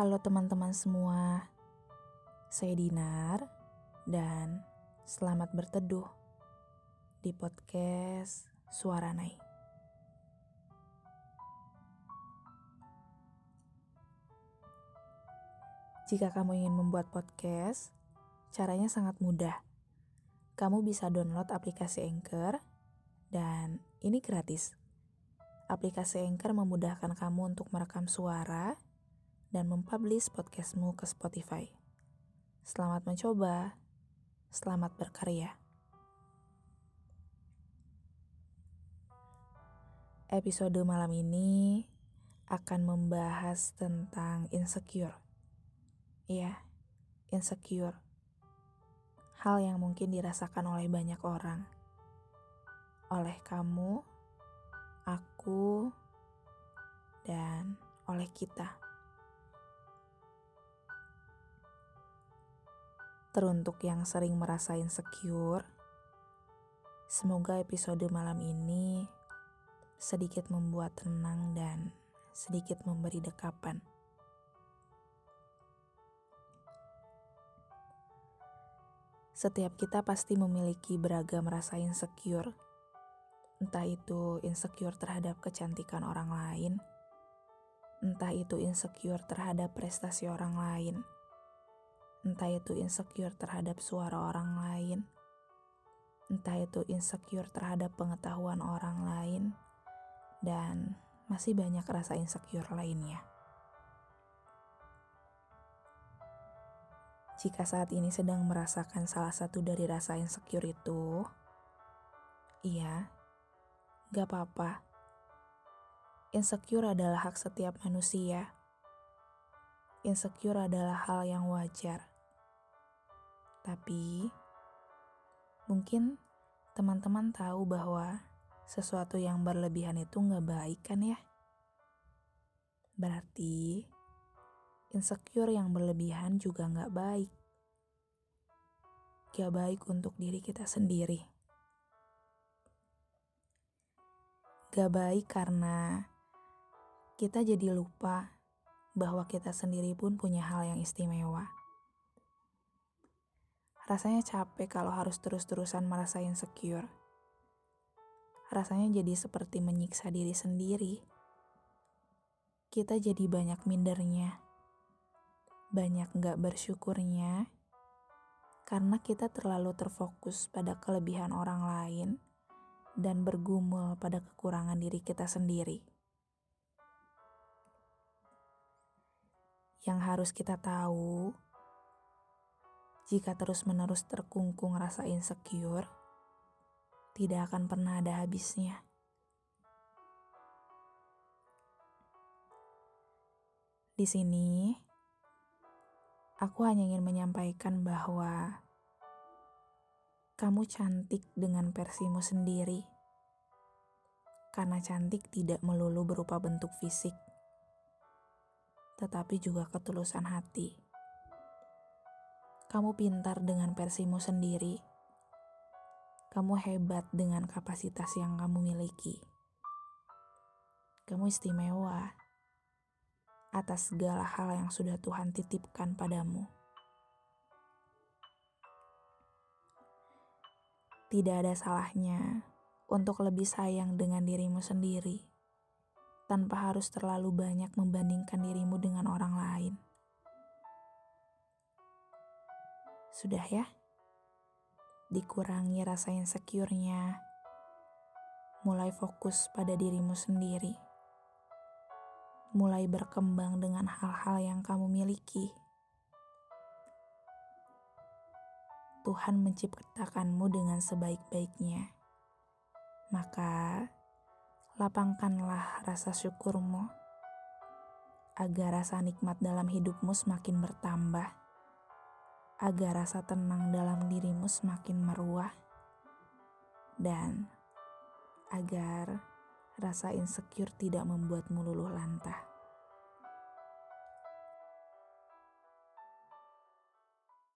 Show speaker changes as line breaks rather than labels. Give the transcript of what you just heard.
Halo teman-teman semua, saya Dinar dan selamat berteduh di podcast Suara Nai. Jika kamu ingin membuat podcast, caranya sangat mudah. Kamu bisa download aplikasi Anchor dan ini gratis. Aplikasi Anchor memudahkan kamu untuk merekam suara dan mempublish podcastmu ke Spotify. Selamat mencoba, selamat berkarya. Episode malam ini akan membahas tentang insecure. Iya, insecure. Hal yang mungkin dirasakan oleh banyak orang. Oleh kamu, aku, dan oleh kita. Teruntuk yang sering merasa insecure, semoga episode malam ini sedikit membuat tenang dan sedikit memberi dekapan. Setiap kita pasti memiliki beragam rasa insecure Entah itu insecure terhadap kecantikan orang lain, entah itu insecure terhadap prestasi orang lain, entah itu insecure terhadap suara orang lain, entah itu insecure terhadap pengetahuan orang lain, dan masih banyak rasa insecure lainnya. Jika saat ini sedang merasakan salah satu dari rasa insecure itu, iya, Gak apa-apa. Insecure adalah hak setiap manusia. Insecure adalah hal yang wajar. Tapi, mungkin teman-teman tahu bahwa sesuatu yang berlebihan itu gak baik kan ya? Berarti, insecure yang berlebihan juga gak baik. Gak baik untuk diri kita sendiri. Gak baik karena kita jadi lupa bahwa kita sendiri pun punya hal yang istimewa. Rasanya capek kalau harus terus-terusan merasa insecure. Rasanya jadi seperti menyiksa diri sendiri. Kita jadi banyak mindernya, banyak gak bersyukurnya, karena kita terlalu terfokus pada kelebihan orang lain dan bergumul pada kekurangan diri kita sendiri. Yang harus kita tahu, jika terus-menerus terkungkung rasa insecure, tidak akan pernah ada habisnya. Di sini, aku hanya ingin menyampaikan bahwa kamu cantik dengan versimu sendiri. Karena cantik tidak melulu berupa bentuk fisik, tetapi juga ketulusan hati. Kamu pintar dengan versimu sendiri. Kamu hebat dengan kapasitas yang kamu miliki. Kamu istimewa atas segala hal yang sudah Tuhan titipkan padamu. Tidak ada salahnya untuk lebih sayang dengan dirimu sendiri, tanpa harus terlalu banyak membandingkan dirimu dengan orang lain. Sudah ya? Dikurangi rasa insecure-nya. Mulai fokus pada dirimu sendiri. Mulai berkembang dengan hal-hal yang kamu miliki. Tuhan menciptakanmu dengan sebaik-baiknya. Maka, lapangkanlah rasa syukurmu agar rasa nikmat dalam hidupmu semakin bertambah, agar rasa tenang dalam dirimu semakin meruah, dan agar rasa insecure tidak membuatmu luluh lantah.